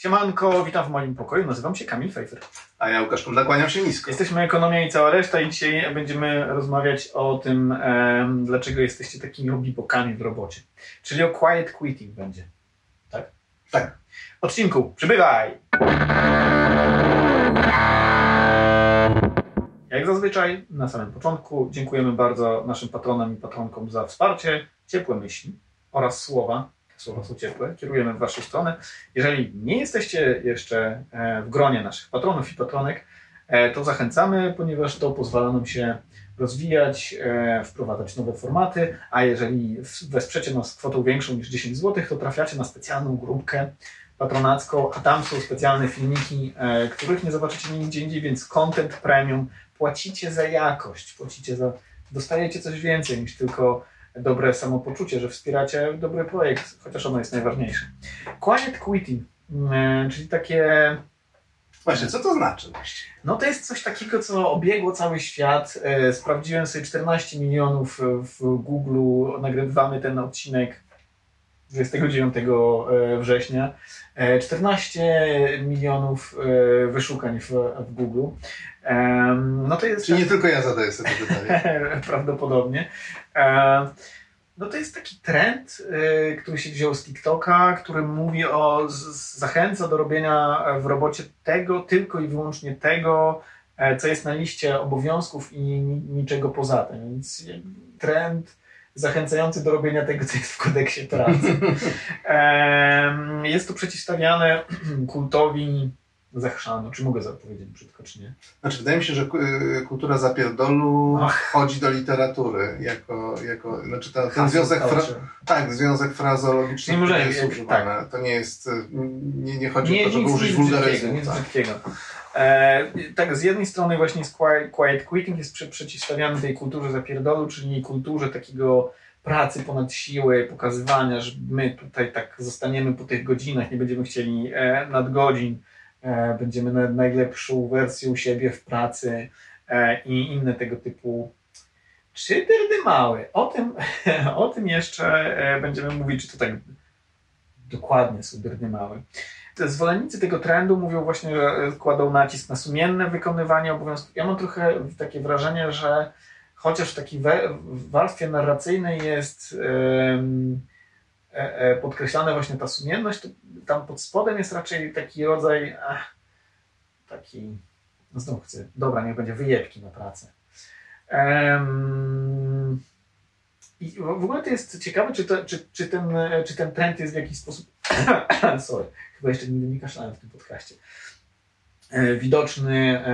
Siemanko, witam w moim pokoju, nazywam się Kamil Fejfer. A ja Łukasz Kumda, kłaniam się nisko. Jesteśmy Ekonomia i cała reszta i dzisiaj będziemy rozmawiać o tym, em, dlaczego jesteście takimi obibokami w robocie. Czyli o quiet quitting będzie. Tak? Tak. Odcinku, przybywaj! Jak zazwyczaj, na samym początku dziękujemy bardzo naszym patronom i patronkom za wsparcie, ciepłe myśli oraz słowa. Są ciepłe, kierujemy w Waszą stronę. Jeżeli nie jesteście jeszcze e, w gronie naszych patronów i patronek, e, to zachęcamy, ponieważ to pozwala nam się rozwijać, e, wprowadzać nowe formaty, a jeżeli wesprzecie nas kwotą większą niż 10 zł, to trafiacie na specjalną grupkę patronacką, a tam są specjalne filmiki, których nie zobaczycie nigdzie indziej, więc content premium, płacicie za jakość, płacicie za, dostajecie coś więcej niż tylko dobre samopoczucie, że wspieracie dobry projekt, chociaż ono jest najważniejsze. Quiet quitting, e, czyli takie Właśnie, co to znaczy no to jest coś takiego, co obiegło cały świat. E, Sprawdziłem sobie 14 milionów w Google. Nagrywamy ten odcinek 29 września. E, 14 milionów e, wyszukań w, w Google. No to jest Czyli nie tylko ja zadaję sobie pytanie. prawdopodobnie. No to jest taki trend, e, który się wziął z TikToka, który mówi o, zachęca do robienia w robocie tego, tylko i wyłącznie tego, e, co jest na liście obowiązków i ni- niczego poza tym. Więc trend zachęcający do robienia tego, co jest w kodeksie pracy. Jest to przeciwstawiane kultowi zachrzanu. Czy mogę zapowiedzieć brzydko, czy nie? Znaczy, wydaje mi się, że y, kultura zapierdolu Ach. wchodzi do literatury jako, jako znaczy ten, ten związek, fra, tak, związek frazologiczny, Nie możemy, jest tak. używany. To nie jest, y, nie, nie chodzi Nie, o to, żeby nic, użyć nic wulgaryzmu. brzydkiego, Tak. E, tak, z jednej strony właśnie quiet, quitting jest przy, przeciwstawiany tej kulturze zapierdolu, czyli kulturze takiego pracy ponad siły, pokazywania, że my tutaj tak zostaniemy po tych godzinach, nie będziemy chcieli e, nadgodzin, będziemy na, najlepszą wersją siebie w pracy e, i inne tego typu czy małe. O tym, o tym jeszcze e, będziemy mówić, czy to tak dokładnie są małe. Te Zwolennicy tego trendu mówią właśnie, że e, kładą nacisk na sumienne wykonywanie obowiązków. Ja mam trochę takie wrażenie, że chociaż w takiej warstwie narracyjnej jest e, e, podkreślana właśnie ta sumienność, to tam pod spodem jest raczej taki rodzaj ach, taki, no znowu chcę, dobra, niech będzie wyjebki na pracę. Em, I w ogóle to jest ciekawe, czy, to, czy, czy, ten, e, czy ten trend jest w jakiś sposób, sorry, chyba jeszcze nigdy nie kaszlałem w tym podcaście, e, widoczny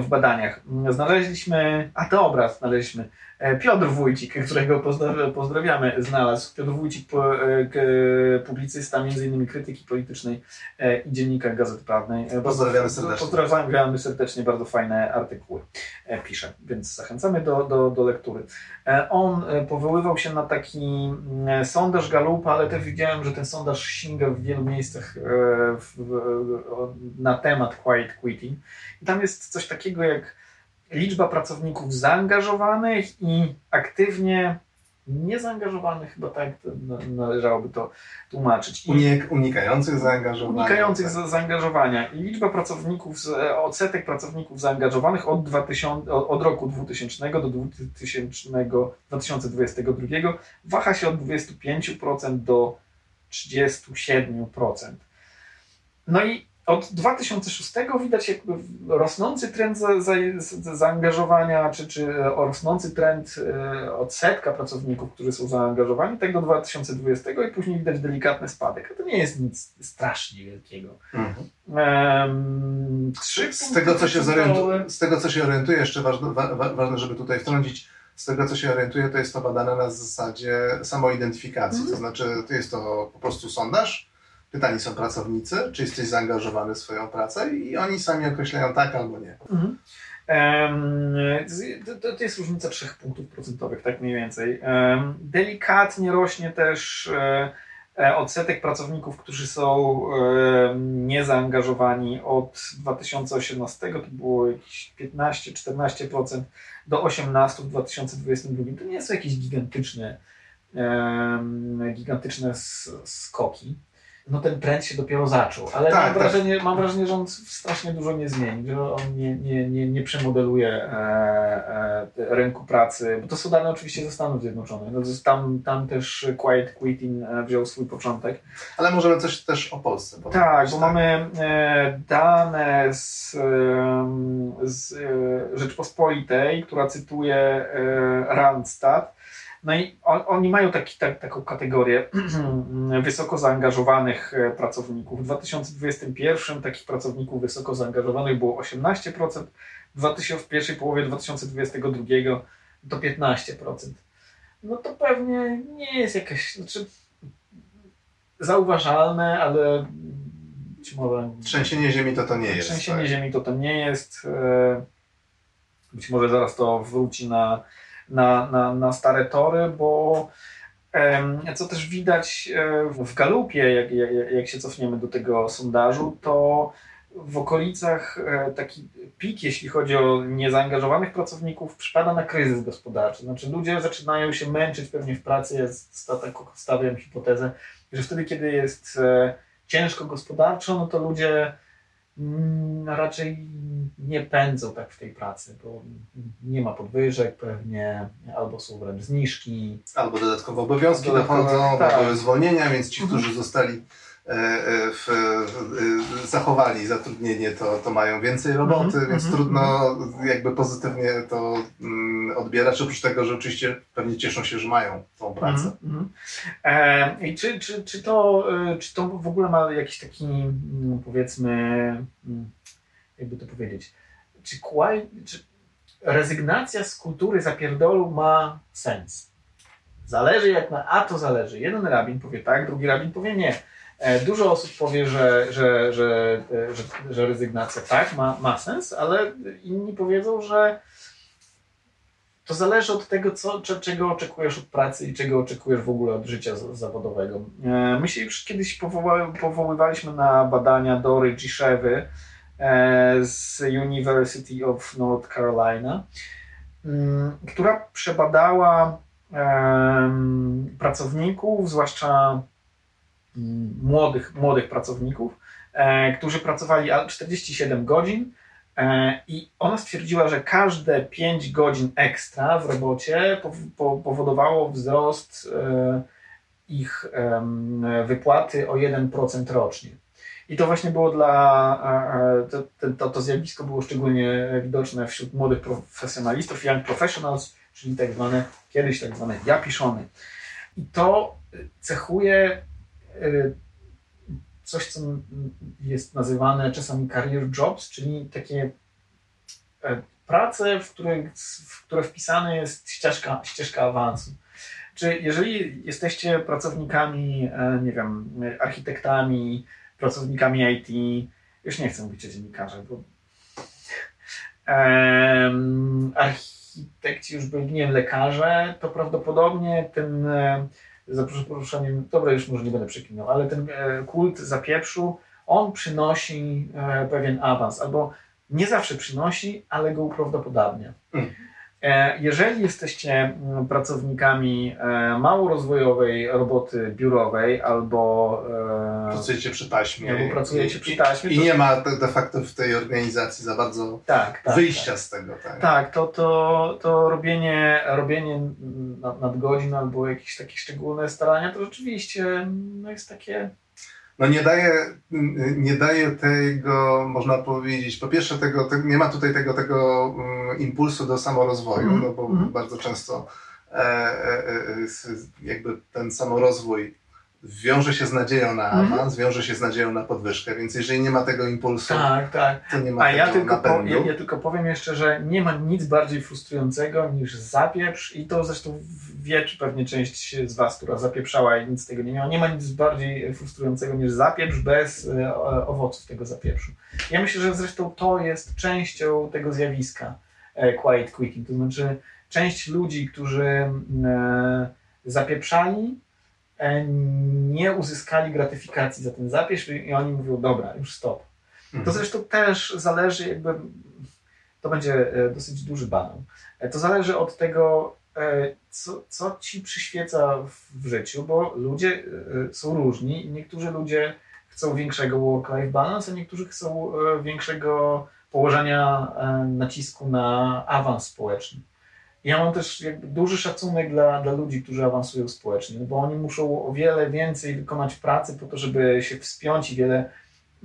w badaniach. Znaleźliśmy, a to obraz znaleźliśmy, e, Piotr Wójcik, którego pozdra- pozdrawiamy, znalazł. Piotr Wójcik, e, publicysta, innymi krytyki politycznej e, i dziennikarz Gazety Prawnej. E, Pozdrawiamy serdecznie. Pozdrawiamy serdecznie, bardzo fajne artykuły e, pisze, więc zachęcamy do, do, do lektury. E, On e, powoływał się na taki mm, sondaż Galupa, ale też widziałem, że ten sondaż sięga w wielu miejscach e, na temat quiet quitting. I tam jest coś takiego jak liczba pracowników zaangażowanych i aktywnie niezaangażowanych, chyba tak należałoby to tłumaczyć. Unik, unikających zaangażowania. unikających tak. za, zaangażowania. I liczba pracowników, e, odsetek pracowników zaangażowanych od, 2000, od od roku 2000 do 2000, 2022 waha się od 25% do 37%. No i od 2006 widać jakby rosnący trend za, za, za, zaangażowania, czy, czy rosnący trend e, odsetka pracowników, którzy są zaangażowani, tak do 2020 i później widać delikatny spadek. A to nie jest nic strasznie wielkiego. Mhm. Z tego, co się punkty zorientuję, z tego, co się orientuję, jeszcze ważne, wa, wa, ważne, żeby tutaj wtrącić, z tego, co się orientuję, to jest to badane na zasadzie samoidentyfikacji. Mhm. To znaczy, to jest to po prostu sondaż. Pytani są pracownicy, czy jesteś zaangażowany w swoją pracę i oni sami określają tak albo nie. Mhm. To- jest różnica 3 punktów procentowych, tak mniej więcej. Delikatnie rośnie też e, e, odsetek pracowników, którzy są em, niezaangażowani od 2018, to było jakieś 15-14% do 18% w 2022. To nie są jakieś gigantyczne, gigantyczne skoki. No ten trend się dopiero zaczął, ale Tak, mam, tak. wrażenie, mam wrażenie, że on strasznie dużo nie zmieni, że on nie, nie, nie, nie przemodeluje e, e, rynku pracy, bo to są dane oczywiście ze Stanów Zjednoczonych, no, tam, tam też quiet quitting e, wziął swój początek. Ale możemy coś też o Polsce powiedzieć. Tak, bo mamy e, dane z, z e, Rzeczpospolitej, która cytuje Randstad. No i on, oni mają taki, tak, taką kategorię wysoko zaangażowanych e, pracowników. W 2021 takich pracowników wysoko zaangażowanych było 18%, w 2000 w pierwszej połowie 2022 to 15%. No to pewnie nie jest jakaś, znaczy zauważalne, ale być może Trzęsienie ziemi to to nie jest. Trzęsienie tak. ziemi to to nie jest. e, Być może zaraz to wróci na, na, na, na stare tory, bo co też widać e, w Galupie, jak, jak, jak się cofniemy do tego sondażu, to w okolicach e, taki pik, jeśli chodzi o niezaangażowanych pracowników, przypada na kryzys gospodarczy. Znaczy ludzie zaczynają się męczyć pewnie w pracy. Ja sta- stawiam hipotezę, że wtedy, kiedy jest e, ciężko gospodarczo, no to ludzie raczej nie pędzą tak w tej pracy, bo nie ma podwyżek pewnie, albo są wręcz zniżki. Albo dodatkowe obowiązki dochodzą, tak. były zwolnienia, więc ci, Mhm. którzy zostali w, e, zachowali zatrudnienie, to, to mają więcej roboty, Mhm, więc mhm, trudno jakby pozytywnie to mm, odbierać, oprócz tego, że oczywiście pewnie cieszą się, że mają tą pracę. Mhm, mhm. E, I czy, czy, czy, to, e, czy to w ogóle ma jakiś taki, mm, powiedzmy, mm, jakby to powiedzieć, czy, kłaj, czy rezygnacja z kultury zapierdolu ma sens? Zależy jak na A to zależy. Jeden rabin powie tak, drugi rabin powie nie. E, Dużo osób powie, że, że, że, że, rezygnacja tak ma, ma sens, ale inni powiedzą, że to zależy od tego, co, cze- czego oczekujesz od pracy i czego oczekujesz w ogóle od życia zawodowego. E, My się już kiedyś powoływaliśmy na badania Dory Giszewy e, z University of North Carolina, mm, która przebadała pracowników, zwłaszcza młodych, młodych pracowników, e, którzy pracowali a- 47 godzin e, i ona stwierdziła, że każde 5 godzin ekstra w robocie pow- po- powodowało wzrost e, ich wypłaty o 1% rocznie. I to właśnie było dla, to, to- to, zjawisko było szczególnie widoczne wśród młodych profesjonalistów, young professionals, czyli tak zwane, kiedyś tak zwane japiszony. I to cechuje coś, co jest nazywane czasami career jobs, czyli takie e, prace, w, których, w które wpisana jest ścieżka, ścieżka awansu. Czy jeżeli jesteście pracownikami, e, nie wiem, architektami, pracownikami IT, już nie chcę mówić o dziennikarzach, bo em, architekci już byli, nie wiem, lekarze, to prawdopodobnie ten, e, za przeproszeniem, dobra, już może nie będę przeklinał, ale ten e, kult zapieprzu, on przynosi e, pewien awans, albo nie zawsze przynosi, ale go uprawdopodobnia. Mm. E, Jeżeli jesteście mm, pracownikami e, mało rozwojowej roboty biurowej albo, e, Pracujecie przy taśmie. albo pracujecie i, przy taśmie, I to- nie ma de facto w tej organizacji za bardzo tak, tak, wyjścia tak. z tego. Tak. Tak, to, to, to robienie, robienie nad- nadgodzin albo jakieś takie szczególne starania, to rzeczywiście no jest takie. No nie daje, nie daje tego, można powiedzieć, po pierwsze tego, te, nie ma tutaj tego, tego mm, impulsu do samorozwoju, Mhm, no bo mhm. bardzo często e, e, e, s- jakby ten samorozwój wiąże się z nadzieją na Mhm. awans, wiąże się z nadzieją na podwyżkę, więc jeżeli nie ma tego impulsu, Tak, tak. to nie ma A tego ja tylko, po, ja, ja tylko powiem jeszcze, że nie ma nic bardziej frustrującego niż zapieprz i to zresztą wie czy pewnie część z Was, która zapieprzała i nic z tego nie miała, nie ma nic bardziej frustrującego niż zapieprz bez e, owoców tego zapieprzu. Ja myślę, że zresztą to jest częścią tego zjawiska e, quiet quitting, to znaczy część ludzi, którzy e, zapieprzali, nie uzyskali gratyfikacji za ten zapieprz i oni mówią, dobra, już stop. To Mhm. zresztą też zależy, jakby to będzie e, dosyć duży banał. E, To zależy od tego, e, co, co ci przyświeca w, życiu, bo ludzie e, są różni. Niektórzy ludzie chcą większego work-life balance, a niektórzy chcą e, większego położenia e, nacisku na awans społeczny. Ja mam też duży szacunek dla, dla ludzi, którzy awansują społecznie, bo oni muszą o wiele więcej wykonać pracy po to, żeby się wspiąć i wiele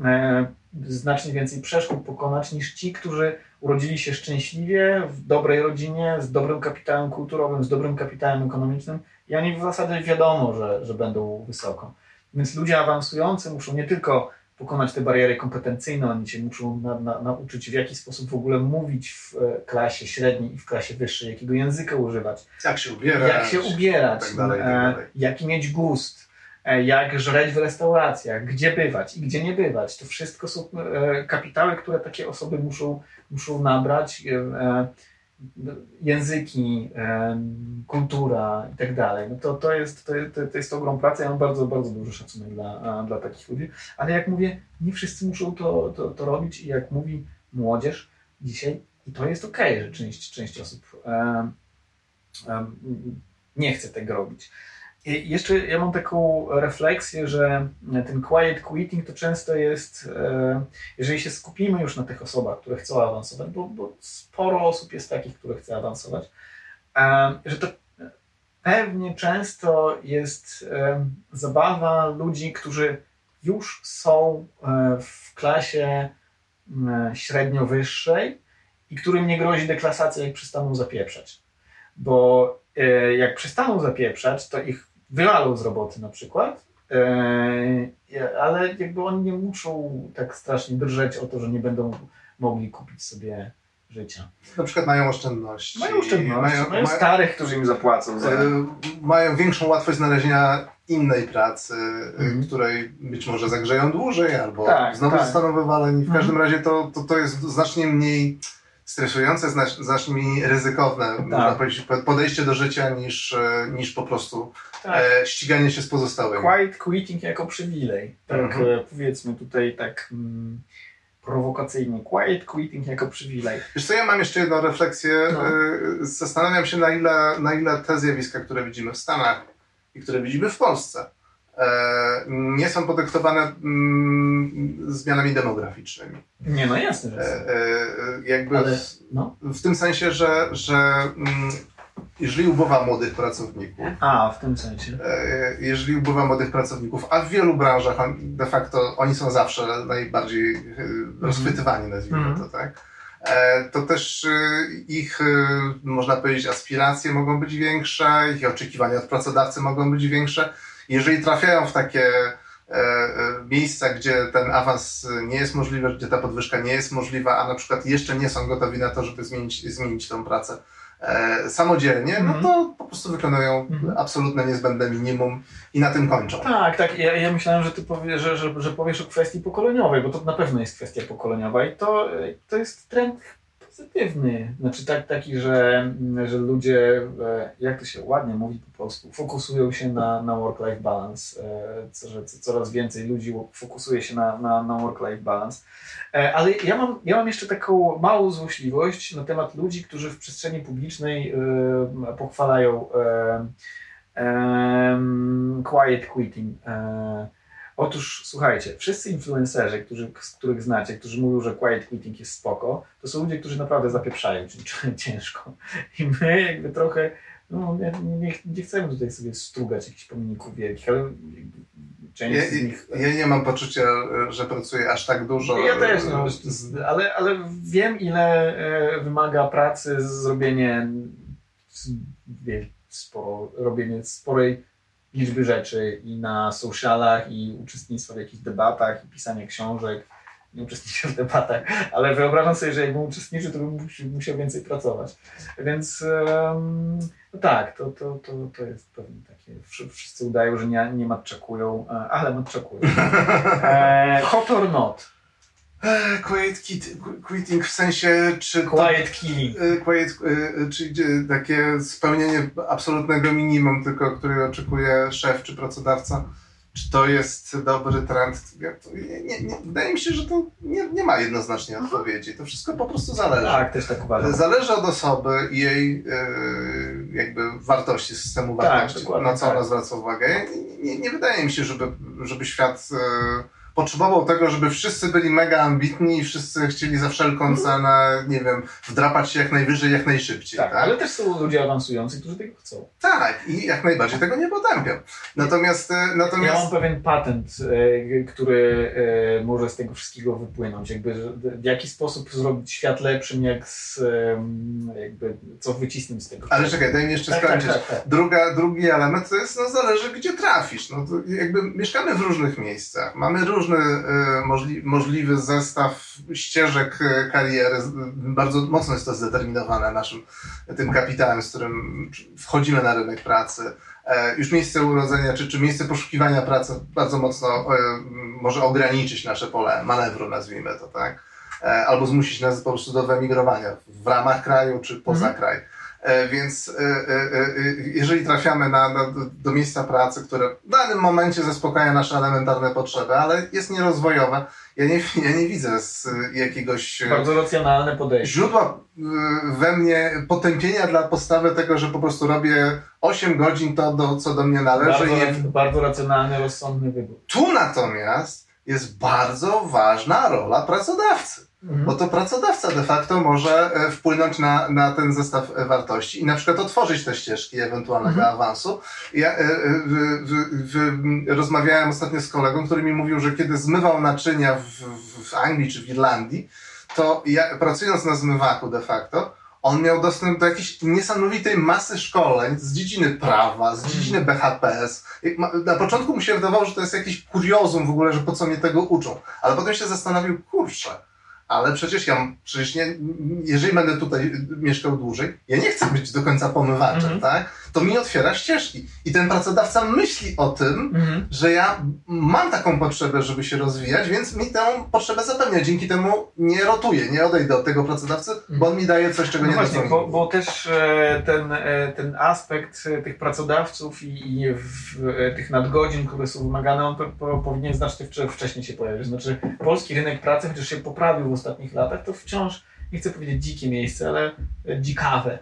e, znacznie więcej przeszkód pokonać niż ci, którzy urodzili się szczęśliwie, w dobrej rodzinie, z dobrym kapitałem kulturowym, z dobrym kapitałem ekonomicznym i oni w zasadzie wiadomo, że, że będą wysoko. Więc ludzie awansujący muszą nie tylko pokonać te bariery kompetencyjne, oni się muszą na, na, nauczyć w jaki sposób w ogóle mówić w e, klasie średniej i w klasie wyższej, jakiego języka używać, Jak się ubierać. jak się ubierać, tak dalej, tak e, dalej. jaki mieć gust, e, jak żreć w restauracjach, gdzie bywać i gdzie nie bywać. To wszystko są kapitały, które takie osoby muszą, muszą nabrać. Języki, kultura i tak dalej. No to, to, jest, to, to, jest ogrom pracy. Ja mam bardzo, bardzo duży szacunek dla, dla takich ludzi. Ale jak mówię, nie wszyscy muszą to, to, to robić i jak mówi młodzież dzisiaj, i to jest okej, że część, część osób em, em, nie chce tego robić. I jeszcze ja mam taką refleksję, że ten quiet quitting to często jest, e, jeżeli się skupimy już na tych osobach, które chcą awansować, bo, bo sporo osób jest takich, które chce awansować, e, że to pewnie często jest e, zabawa ludzi, którzy już są w klasie średnio wyższej i którym nie grozi deklasacja, jak przestaną zapieprzać. Bo jak przestaną zapieprzać, to ich wywalą z roboty na przykład, e, ale jakby oni nie muszą tak strasznie drżeć o to, że nie będą mogli kupić sobie życia. Na przykład mają oszczędności. Mają oszczędności, mają, mają, starych, którzy im zapłacą za... e, mają większą łatwość znalezienia innej pracy, Mhm. której być może zagrzeją dłużej, albo Tak, znowu tak. zostaną wywaleni. W Mhm. każdym razie to, to, to jest znacznie mniej stresujące, znacznie, mniej ryzykowne można powiedzieć, podejście do życia niż, e, niż po prostu Tak. e, ściganie się z pozostałymi. Quiet quitting jako przywilej. Tak Mhm. e, powiedzmy tutaj tak mm, prowokacyjnie. Quiet quitting jako przywilej. Wiesz co, ja mam jeszcze jedną refleksję. No. E, Zastanawiam się, na ile, na ile te zjawiska, które widzimy w Stanach i które widzimy w Polsce, nie są podyktowane mm, zmianami demograficznymi. Nie no jasne, że E, są. e, jakby Ale w, no. w tym sensie, że, że mm, jeżeli ubywa młodych pracowników, A, w tym sensie. e, jeżeli ubywa młodych pracowników, a w wielu branżach de facto oni są zawsze najbardziej e, rozchwytywani, nazwijmy Mhm. to tak, e, to też e, ich, e, można powiedzieć, aspiracje mogą być większe, ich oczekiwania od pracodawcy mogą być większe. Jeżeli trafiają w takie e, e, miejsca, gdzie ten awans nie jest możliwy, gdzie ta podwyżka nie jest możliwa, a na przykład jeszcze nie są gotowi na to, żeby zmienić, zmienić tą pracę e, samodzielnie, no Mhm. to po prostu wykonują Mhm. absolutne niezbędne minimum i na tym kończą. Tak, tak. Ja, ja myślałem, że ty powie, że, że, że powiesz o kwestii pokoleniowej, bo to na pewno jest kwestia pokoleniowa i to, to jest trend pozytywny. Znaczy tak, taki, że, że ludzie, e, jak to się ładnie mówi po polsku, fokusują się na, na work-life balance, e, co- że co- coraz więcej ludzi fokusuje się na, na, na work-life balance. E, Ale ja mam, ja mam jeszcze taką małą złośliwość na temat ludzi, którzy w przestrzeni publicznej pochwalają quiet quitting. Otóż słuchajcie, wszyscy influencerzy, którzy, których znacie, którzy mówią, że quiet quitting jest spoko, to są ludzie, którzy naprawdę zapieprzają cię- ciężko. I my jakby trochę, no nie, nie, nie chcemy tutaj sobie strugać jakichś pomników wielkich, ale część Ja, z nich... ja nie mam poczucia, że pracuję aż tak dużo. Ja też, no, ale, ale wiem, ile e, wymaga pracy zrobienie sporo, robienie sporej liczby rzeczy i na socialach, i uczestnictwo w jakichś debatach, i pisanie książek. Nie uczestniczę w debatach, ale wyobrażam sobie, że jakbym uczestniczył, to bym musi- musiał więcej pracować. Więc em, no tak, to, to, to, to jest pewnie takie. wszy- Wszyscy udają, że nie, nie matczakują, e, ale matczakują. E, hot or not? E, Quiet quit, quitting w sensie, czy Quiet killing. e, quiet, e, czyli e, takie spełnienie absolutnego minimum, tylko które oczekuje szef czy pracodawca. Czy to jest dobry trend? Nie, nie, nie, wydaje mi się, że to nie, nie ma jednoznacznej odpowiedzi. To wszystko po prostu zależy. Tak, też tak uważam. Zależy od osoby i jej e, jakby wartości, systemu Tak, wartości, dokładnie na co tak. ona zwraca uwagę. Nie, nie, nie wydaje mi się, żeby, żeby świat e, potrzebował tego, żeby wszyscy byli mega ambitni i wszyscy chcieli za wszelką cenę, nie wiem, wdrapać się jak najwyżej, jak najszybciej. Tak, tak? ale też są ludzie awansujący, którzy tego chcą. Tak, i jak najbardziej tego nie potępiam. Natomiast, e, Ja natomiast mam pewien patent, e, który e, może z tego wszystkiego wypłynąć. Jakby, w jaki sposób zrobić świat lepszym, jak z, jakby, co wycisnąć z tego. ale czekaj, daj mi jeszcze tak, tak, skończyć. tak, tak. Druga, drugi element to jest, no zależy gdzie trafisz. No jakby mieszkamy w różnych miejscach. Mamy różny e, możli, możliwy zestaw ścieżek e, kariery. Bardzo mocno jest to zdeterminowane naszym tym kapitałem, z którym wchodzimy na rynek pracy. E, już miejsce urodzenia, czy, czy miejsce poszukiwania pracy bardzo mocno może ograniczyć nasze pole manewru, nazwijmy to, tak? Albo zmusić nas po prostu do wyemigrowania w ramach kraju, czy poza Mhm. kraj. E, Więc e, e, jeżeli trafiamy na, na, do miejsca pracy, które w danym momencie zaspokaja nasze elementarne potrzeby, ale jest nierozwojowe, ja nie, ja nie widzę z jakiegoś Bardzo racjonalne podejście. źródła we mnie potępienia dla postawy tego, że po prostu robię 8 godzin to, do, co do mnie należy. Bardzo, i nie, bardzo racjonalny, rozsądny wybór. tu natomiast jest bardzo ważna rola pracodawcy. Mhm. Bo to pracodawca de facto może e, wpłynąć na, na ten zestaw e, wartości i na przykład otworzyć te ścieżki ewentualnego Mhm. awansu. Ja e, w, w, w, rozmawiałem ostatnio z kolegą, który mi mówił, że kiedy zmywał naczynia w, Anglii czy w Irlandii, to ja, pracując na zmywaku de facto, on miał dostęp do jakiejś niesamowitej masy szkoleń z dziedziny prawa, z dziedziny BHPS. Na początku mu się wydawało, że to jest jakiś kuriozum w ogóle, że po co mnie tego uczą. Ale potem się zastanowił, kurczę, ale przecież ja, przecież nie, jeżeli będę tutaj mieszkał dłużej, ja nie chcę być do końca pomywaczem, Mhm. tak? To mi otwiera ścieżki. I ten pracodawca myśli o tym, Mhm. że ja mam taką potrzebę, żeby się rozwijać, więc mi tę potrzebę zapewnia. Dzięki temu nie rotuję, nie odejdę od tego pracodawcy, bo on mi daje coś, czego No nie właśnie, docenię. bo, bo też e, ten, e, ten aspekt e, tych pracodawców i, i w, tych nadgodzin, które są wymagane, on po, po, powinien znacznie wcze- wcześniej się pojawić. Znaczy, polski rynek pracy, chociaż się poprawił w ostatnich latach, to wciąż, nie chcę powiedzieć dzikie miejsce, ale dzikawe.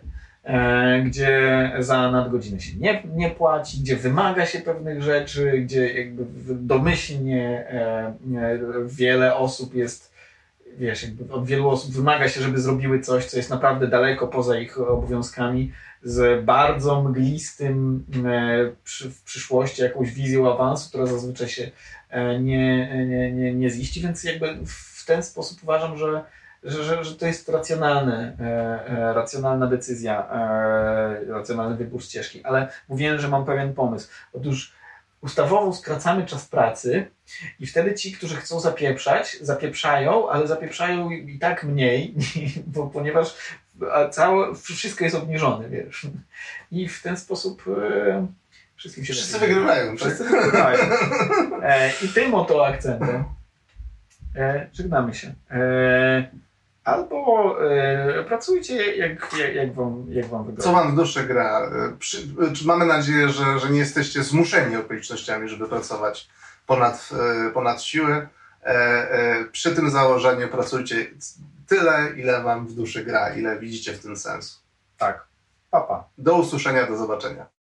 E, gdzie za nadgodziny się nie, nie płaci, gdzie wymaga się pewnych rzeczy, gdzie jakby domyślnie e, e, wiele osób jest wiesz, jakby od wielu osób wymaga się, żeby zrobiły coś, co jest naprawdę daleko poza ich obowiązkami, z bardzo mglistym w przyszłości jakąś wizją awansu, która zazwyczaj się nie, nie, nie, nie ziści, więc jakby w ten sposób uważam, że, że, że, że to jest racjonalne, e, e, racjonalna decyzja, e, racjonalny wybór ścieżki, ale mówiłem, że mam pewien pomysł. Otóż ustawowo skracamy czas pracy, i wtedy ci, którzy chcą zapieprzać, zapieprzają, ale zapieprzają i tak mniej, bo, ponieważ całe, wszystko jest obniżone, wiesz. I w ten sposób e, wszystkim się Wszyscy wygrywają, tak? Wszyscy wygrywają. E, I tym oto akcentem e, żegnamy się. E, albo e, pracujcie jak, jak, jak, wam, jak wam wygodnie. Co wam w duszy gra? E, Przy, e, czy mamy nadzieję, że, że nie jesteście zmuszeni okolicznościami, żeby pracować ponad, ponad siły. E, e, Przy tym założeniu pracujcie tyle, ile wam w duszy gra, ile widzicie w tym sens. Tak. Papa. Do usłyszenia, do zobaczenia.